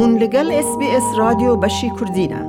بوون لەگەڵ SسBS رادیۆ بەشی کوردینە.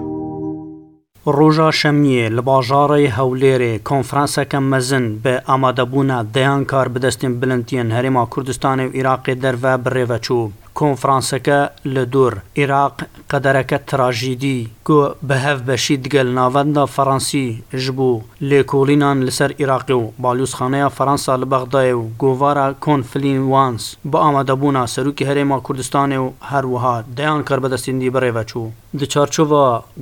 ڕۆژا شەمیە لە باژارەی هەولێرێ کۆنفرانسەکە مەزن بە ئامادەبوونا دەیان کار بدەستین بلندتیەن هەرێما کوردستانی و عراقی دەرە بڕێوەچوو. کۆنفرانسەکە لە دوور عێراق قەدەرەکە تراژیدی کۆ بەهەف بەشی دگەل ناوەندا فەڕەنسی ژبوو لێکۆڵینان لەسەر عێراقی و بالوسخانەیە فەەنسا لە بەغدایە و گۆڤارە کۆنفلین وانس بە ئامادەبوونا سەرروکی هەرێما کوردستانێ و هەروەها دەیان کار بەدەستیندی بەڕێڤەچوو دچارچۆڤ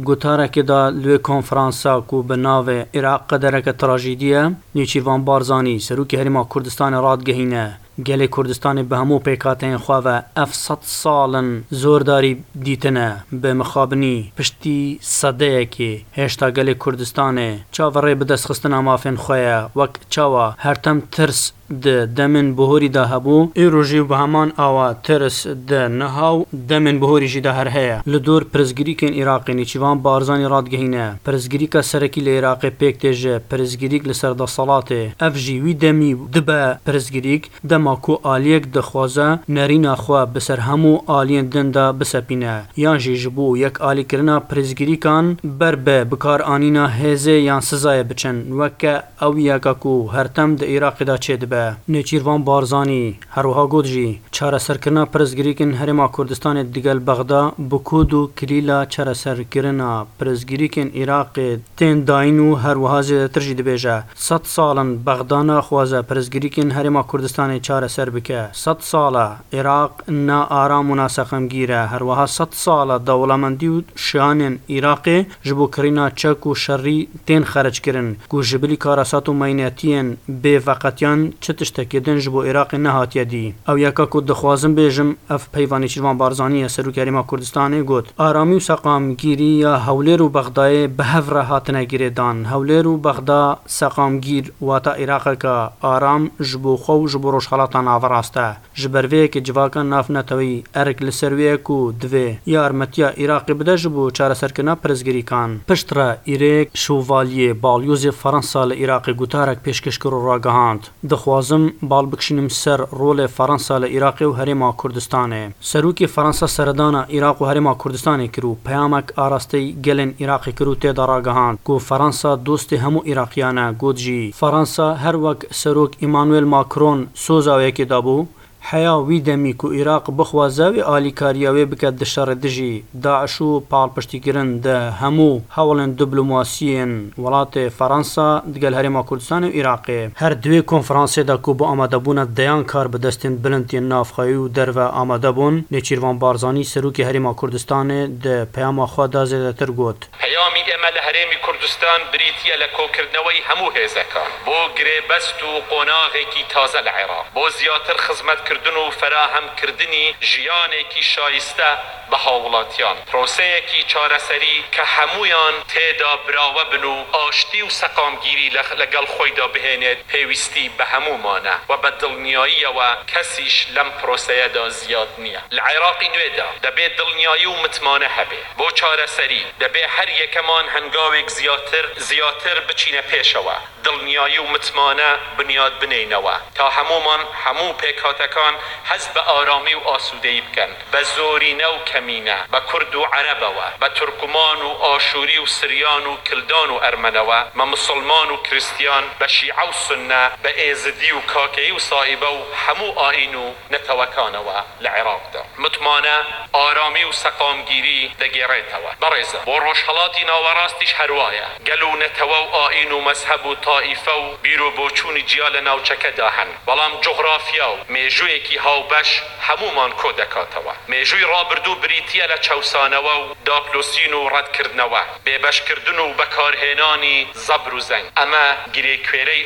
گوتارێکێدا لێ کۆنفرانسا و بە ناوێ عێراق قەدەرەکە تراژیدیە نیچیوان بارزانی سەرروکی هەرێما کوردستانە ڕادگەهینە گەلێ کوردستانی بە هەموو پێکاتەن خواوە ئەف سە ساڵن زۆرداری دیتنە بە مخابنی پشتی سەدەیەکی هێشتا گەلێ کوردستانێ چاوەڕێ بەدەستخستن ئامافێن خۆیە وەک چاوە هەرتەم ترس دمن بهوري دا هبو ايروجي بهمان اوا ترس د نهاو دمن بهوري جي ده هر هيا لدور پرزگيري كن عراق ني چوان بارزاني راد گهينه پرزگيري کا سركي ل عراق پيك تج پرزگيري ل سر د صلات اف جي وي دمي دبا پرزگيري د ماكو اليك د خوازه نرينا خو بسر همو الين دندا بسپينه يان جي جبو يك الي کرنا پرزگيري كان بر به بکار انينا هزه يان سزايه بچن وک او يا کو هرتم د عراق دا چه دبه کره نێچیروان بارزانانی هەروها گوت ژی چارەسەرکردنا پرزگیریکن هەرێما کوردستانی دیگەل بەغدا بکود و کلیلا چارەسەرکردنا پرزگیریکن عێراقی تێن داین و هەروها زیێترژی دەبێژە سە ساڵن بەغدانە خوازە پرزگیریکن هەرێما کوردستانی چارەسەر بکە سە ساڵە عێراق نا ئارام و ناسەخەمگیرە هەروەها سە ساڵە دەوڵەمەندی و شانێن عێراقی ji بۆ کرینا چەک و شەڕی تێن خەرجکردن گوژبلی کارەسات و مینەتیەن بێفەقەتیان چ چه تشتکی دنج بو عراق نهاتیه دی او یکا کو دخوازم بێژم ئەف پەیوانی چوان بارزانانیە سەرروکاریما کوردستانی گوت ئارامی و سەقامگیری یا هەولێر و بەغدایە بە هەڤرە هاتنەگیرێدان هەولێر و بەغدا سەقامگیر واتە عێراقەکە ئارام ji بۆ xwe و ji بۆ rojxalata naverrast e ji berveyekê civakan navnetewî erek li servêyek û divê yarmetiya Iraqê bide ji bo çareserkirina pirzgirîkan pişt re îrêk şovaliyê balyozê Fransa li Iraqê gutarek pêşkêşkir û ragihand dixwa بال بخشن سر رول فرانسا ل عراق و ہر کردستان سروکی سرو فرانسا سردانہ عراق و ہر کردستان کرو پیامک آراستی گلن عراق کرو دارا گہان کو فرانسا دوست ہم و عراقیانہ فرانسا جی فارانسا ہر سروک ایمانوئل ماکرون سوزا و کے دابو حیا وی دەمی و عێراق بخوازاوی ئالیکاریاوێ بکات دەشەڕێ دژی داعش و پاڵپشتیگرن دە هەموو هەوڵن دیبلوماسیین وڵاتێ فەەنسا دگەل هەرێما کوردستان و عێراقێ هەر دوێ کۆنفرانسێدا کو بۆ ئامادەبوونە دەیان کار بەدەستێن بلندتیێن نافخایی و دەرە ئامادەبوون نێچیروان بارزانانی سەرروکی هەرێما کوردستانێ دە پەیاما خوا دازێدەتر گوت پەیامی ئێمە لە هەرێمی کوردستان بریتە لە کۆکردنەوەی هەموو هێزەکان بۆ گرێبەست و قۆناغێکی تازە لە عێراق بۆ زیاتر خزمەتکردن و فراهەمکردنی ژیانێکی شایستە بە هاوڵاتیان پرۆسەیەکی چارەسەری کە هەمویان تێدا براوە بن و ئاشتی و سەقامگیری لەگەڵ خۆیدا بهێنێت پێویستی بە هەمومانە و بە دڵنیاییەوە کەسیش لەم پرۆسەیەدا زیاد نییە لە عێراقی نوێدا دەبێت دڵنیایی و متمانە هەبێ بۆ چارەسەری دەبێ هەر یەکەمان ئەوان هەنگاوێک زیاتر زیاتر بچینە پێشەوە دڵنیایی و متمانە بنیاد بنینەوە تا هەمومان هەموو پێکاتەکان حەز بە ئارامی و ئاسوودەی بکەن بە زۆری نە و کەمینە بە کورد و عەرەبەوە بە تورکمان و ئاشووری و سریان و کلدان و ئەرمەنەوە مە مسلمان و کریسیان بە شیع و سنە بە ئێزدی و کاکەی و سایبە و هەموو ئاین و نەتەوەکانەوە لە عێراقدا متمانە ئارامی و سەقامگیری دەگێڕێتەوە بەڕێزە بۆ ڕۆژهڵاتی ناوە ڕاستیش هەروایە گەل و نەتەوە و ئاین و مەسحەب و تائیفە و بیر و بۆچوونی جیا لە ناوچەکەدا هەن بەڵام جغرافیا و مێژوویەکی هاوبەش هەمومان کۆ دەکاتەوە مێژووی ڕابردوو بریتە لە چاوسانەوە و داپلوسین و ڕەتکردنەوە بێبەشکردن و بەکارهێنانی زەبر و زەنگ ئەمە گرێکوێرەی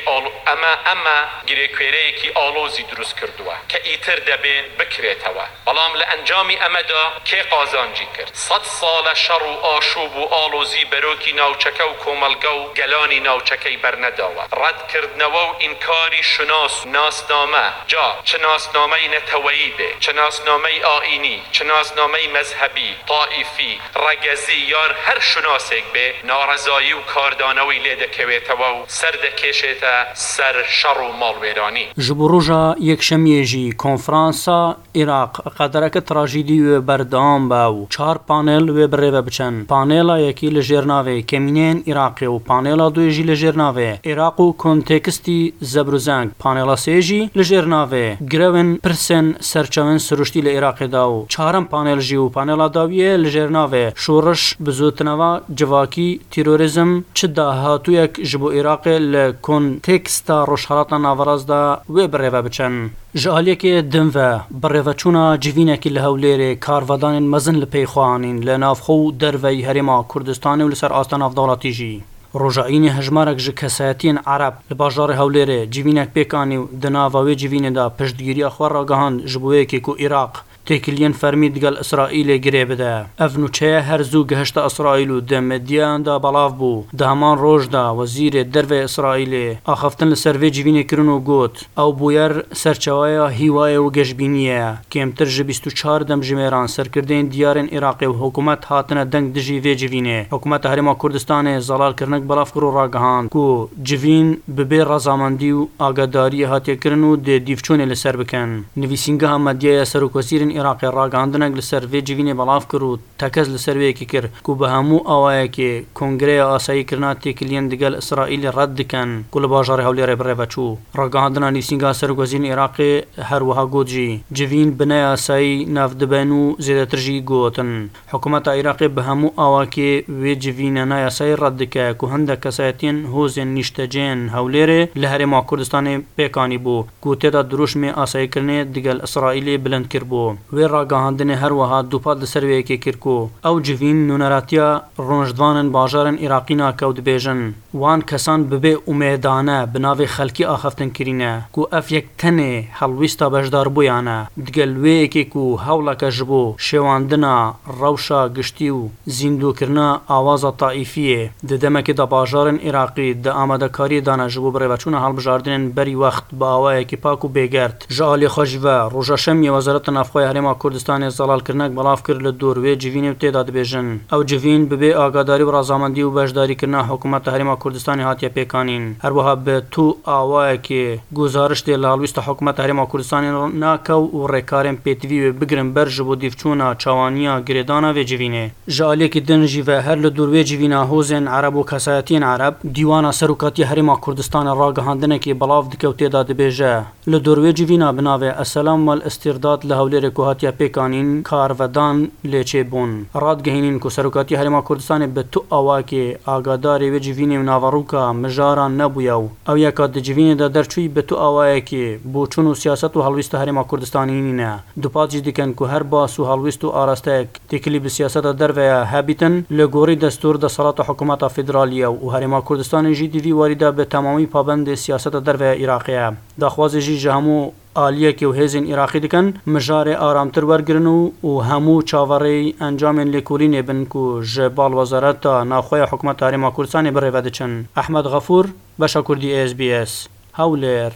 ئەمە ئەمە گرێکوێرەیەکی ئالۆزی دروست کردووە کە ئیتر دەبێ بکرێتەوە بەڵام لە ئەنجامی ئەمەدا کێ قازانجی کرد سەد ساڵە شەڕ و ئاشوب و ئالۆزی بەرۆکی ناوچەکە و کۆمەلگە و گەلانی ناوچەکەی بەرنەداوە ڕەتکردنەوە و ئینکاری شناس ناسنامە جا چ ناسنامەی نەتەوەیی بێ چ ناسنامەی ئاینی چ ناسنامەی مەذهبی تائیفی ڕەگەزی یار هەر شناسێک بێ ناڕزایی و کاردانەوەی لێ دەکەوێتەوە و سەردەکێشێتە سەر شەڕ و ماڵوێرانی ژب ڕۆژە یەکشەمێژی کۆنفرانسا عێراق قەدەرەکە تراژیدی وێ بەردام بە و چار پانل وێ بڕێبە بچەند پانێلا یەکی لە ژێر ژێرناوێ کەمینێن عراقی و پانێلا دوێژی لە ژێرناوێ عێراق و کۆنتێکستی زەبرزانگ پانێلا سێژی لە ژێرناوێ گرەون پرسن سەرچەون سروشتی لە عێراقیدا و چارم پانێلژی و پانێلا داویە لە ژێرناوێ شۆڕش بزوتنەوە جواکی تیرۆریزم چ داهاتویەک ji bo Iraqê li konteksta roşharata navarazda wê birêve biçin. Ji aliyekê din ve birêveçûna civînekî li Hewlêrê karvedanên mezin li pêyxwaanîn li navxo dervey herêma Kurdistanê û li ser astan avdalatî jî. Rojaînê hejmarek ji kesayetiyên Arab li bajarê Hewlêrê civînek pêkanî û di nava wê civînê de piştgiriya xwe ragihand ji bo wekî ku Iraq تێکلیەن فەرمید گەل ئەسرائیلێ گرێ بدە ئەف نوچەیە هەرزوو گەهشتە ئەسرائیل و دەمەدیاندا بەڵاو بوو دامان ڕۆژدا وەزیرێ دەروێ ئەسرائیلێ ئاخفتن لە سەرێ جیبینێکردن و گوت ئەو بویەر سەرچاوایە هیوایە و گەشتبینیە کێمتر ژە 24 دەمژمێران سەرکردین دیارن عێراقی و حکوومەت هاتنە دەنگ دژی وێجیینێ حکوومەت هەرێما کوردستانێ زەڵالکردنک بەڵاف و ڕاگەهاند و جوین ببێ ڕەزامەندی و ئاگاداری هاتێکردن و دێ دیفچۆنێ لەسەر بکەن نویسینگە هەمەدیە سەرکۆسیرن عێراقی ڕاگاندنەك لە سەر ڤێجیینێ بەڵاف کرد و تەکەس لە سەروەیەکی کرد و بە هەموو ئەوایەکی کنگرەیە ئاساییکردنا تێکلیەن دیگەل ئیسرائیلی ڕەت دکەن کو لە باژاری هەولێرە بڕێبەچوو ڕگەاندنا نیسینگا سەرگۆزیین عێراقی هەروەها گۆجی جوین بنە یاسایی نافدبەن و زێدەترژی گوتن حکوومەت عێراقی بە هەموو ئاواکێ وێ جوینە نایاسایی ڕەت دکایە و هەندە کەسایەتین هۆزێن نیشتەجێن هەولێرێ لە هەرێما کوردستانی پێکانی بوو گوتێدا دروشمێ ئاساییکردنێ دیگەل ئیسرائیلی بلند کرد بوو وی راگەهاندنێ هەروەها دووپات لەسەر وەیەکێ کرکۆ ئەو جوین نونەراتیا ڕۆژدوانن باژارن عێراقی ناکەوت بێژن وان کەسان ببێ ئومێدانە بناوێ خەلکی ئاخفتنکرینە کو ئەف یەک تەنێ هەڵویستا بەشدار بوویانە دگەل وەیەکێک و هەوڵەکە ژبوو شێواندنا ڕەوشە گشتی و زیندوکردنا ئاوازە تائیفیە ددەمەکێدا باژارن عێراقی دە ئامادەکاری دانەژبوو بڕێوەچوونە هەڵبژاردنێن بەری وەخت باوایەکی پاک و بێگەرت ژالی خۆشڤە ڕۆژەشەمی وەزارەتە نافخۆی هەرێما کوردستانی زەڵالکردنەك بەڵاف کرد لە دوور وێ جوینێ و تێدا دەبێژن ئەو جوین ببێ ئاگاداری و ڕازامەندی و بەشداریکردنا حکوومەت هەرێما کوردستانی هاتیە پێکانین هەروەها بە تو ئاوایەکێ گزارش دێ لاڵویستە حکوومەت هەرێما کوردستانی ناکە و ڕێکارێن پێتیوێ بگرن بەرژ بۆ دیفچوونە چاوانیا گرێدانە وێ جوینێ ژالێکی دنجی بە هەر لە دوروێ جوینە هۆزێن عرب و کەسایەتین عرب دیوانە سەرکاتی هەرێما کوردستانە ڕاگەهاندنێکی بەڵاو دکەوتێدا دەبێژە لە دوروێ جوینە بناوێ ئەسەلام مەل ئستیرداد لە هەولێرێک کو هاتیا پێکانین کارڤدان لێچێ بوون ڕادگەهێنین کو سەرکاتی هەرێما کوردستانی بە تو ئەواکێ ئاگادارێ وێجیڤینێ و ناوەڕووکە مژاران نەبووە و ئەو یەکات دەجیڤینێدا دەرچووی بە تو ئاوایەکێ بۆ چون و سیاست و هەڵویستە هەرێما کوردستانی نینە دوپاتجی دیکەن کو هەر باس و هەڵویست و ئاراستەیەک تێکلی بە سیاسەتە دەرڤەیە هەبیتن لە گۆری دەستور دەسەڵاتە حکوومەتە فدرالیە و هەرێما کوردستانی ژی دیوی واریدا بە تەمامی پابندی سیاسەتە دەرڤەیە عراقەیە داخوازێژی ژەهموو ئالیەکی و هێزین عراقی دکەن مژارێ ئارامتر وەرگن و و هەموو چاوەڕێی ئەنجامین لێکولینێ بن و ژە باڵوەزارەت تا ناخۆی حکومە تاریما کوردستانی بڕێوە دەچن ئەحمد غەفور بەشە کوردی SسBS هەولێر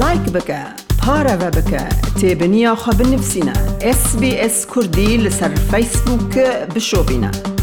لایک بکە پارەوە بکە تێبنییاخوا بنووسینە SسBS کوردی لەسەر فیسبووکە بشۆبینە.